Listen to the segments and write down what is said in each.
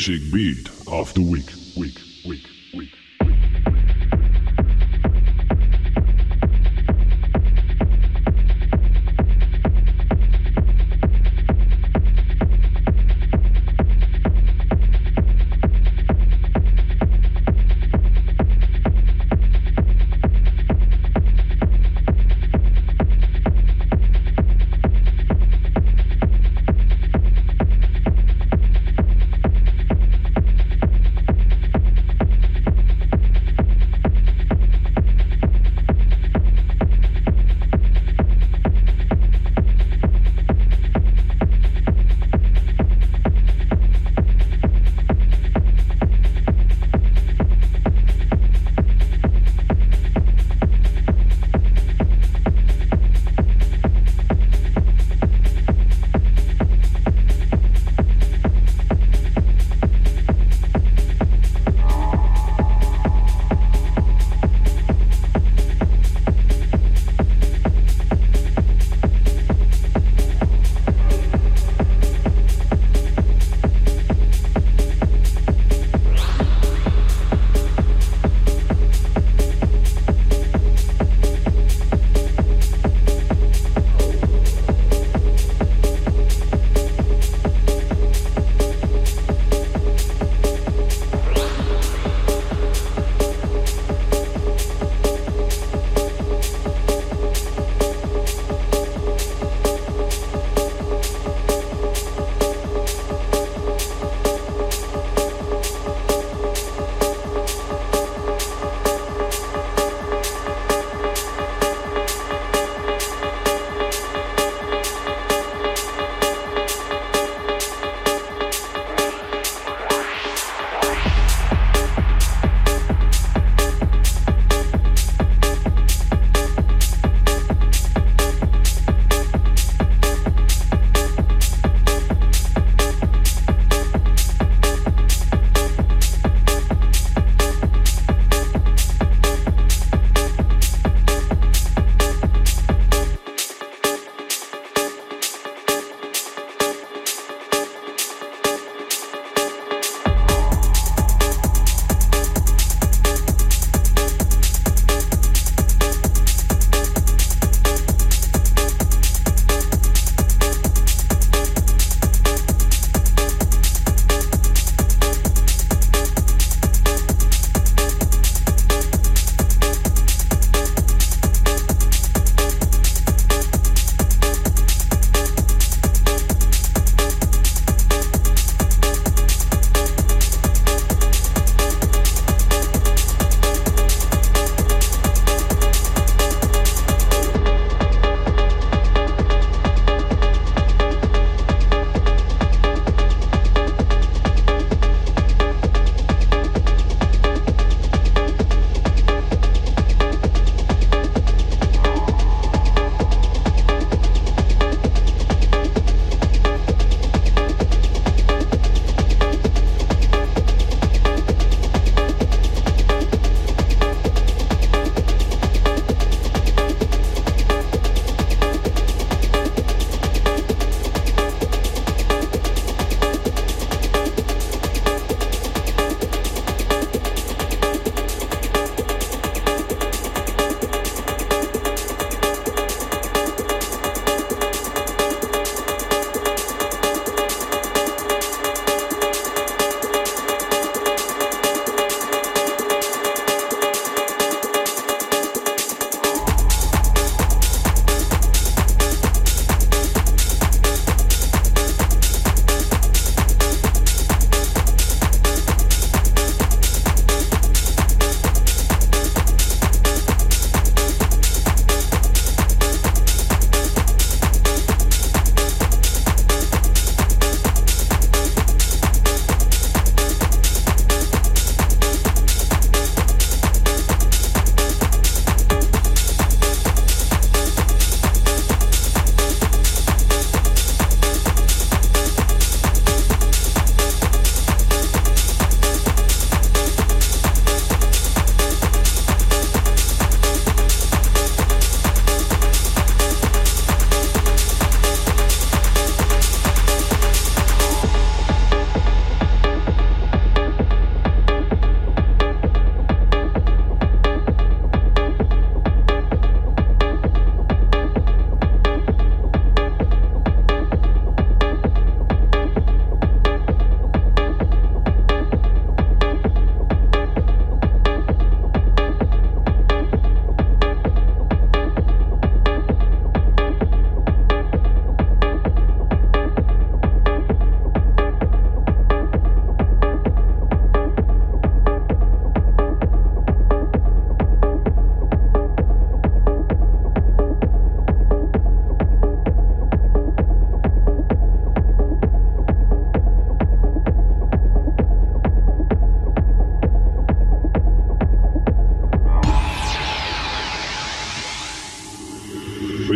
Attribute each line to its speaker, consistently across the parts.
Speaker 1: Basic beat of the week,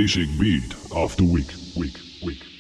Speaker 1: basic beat of the week, week, week,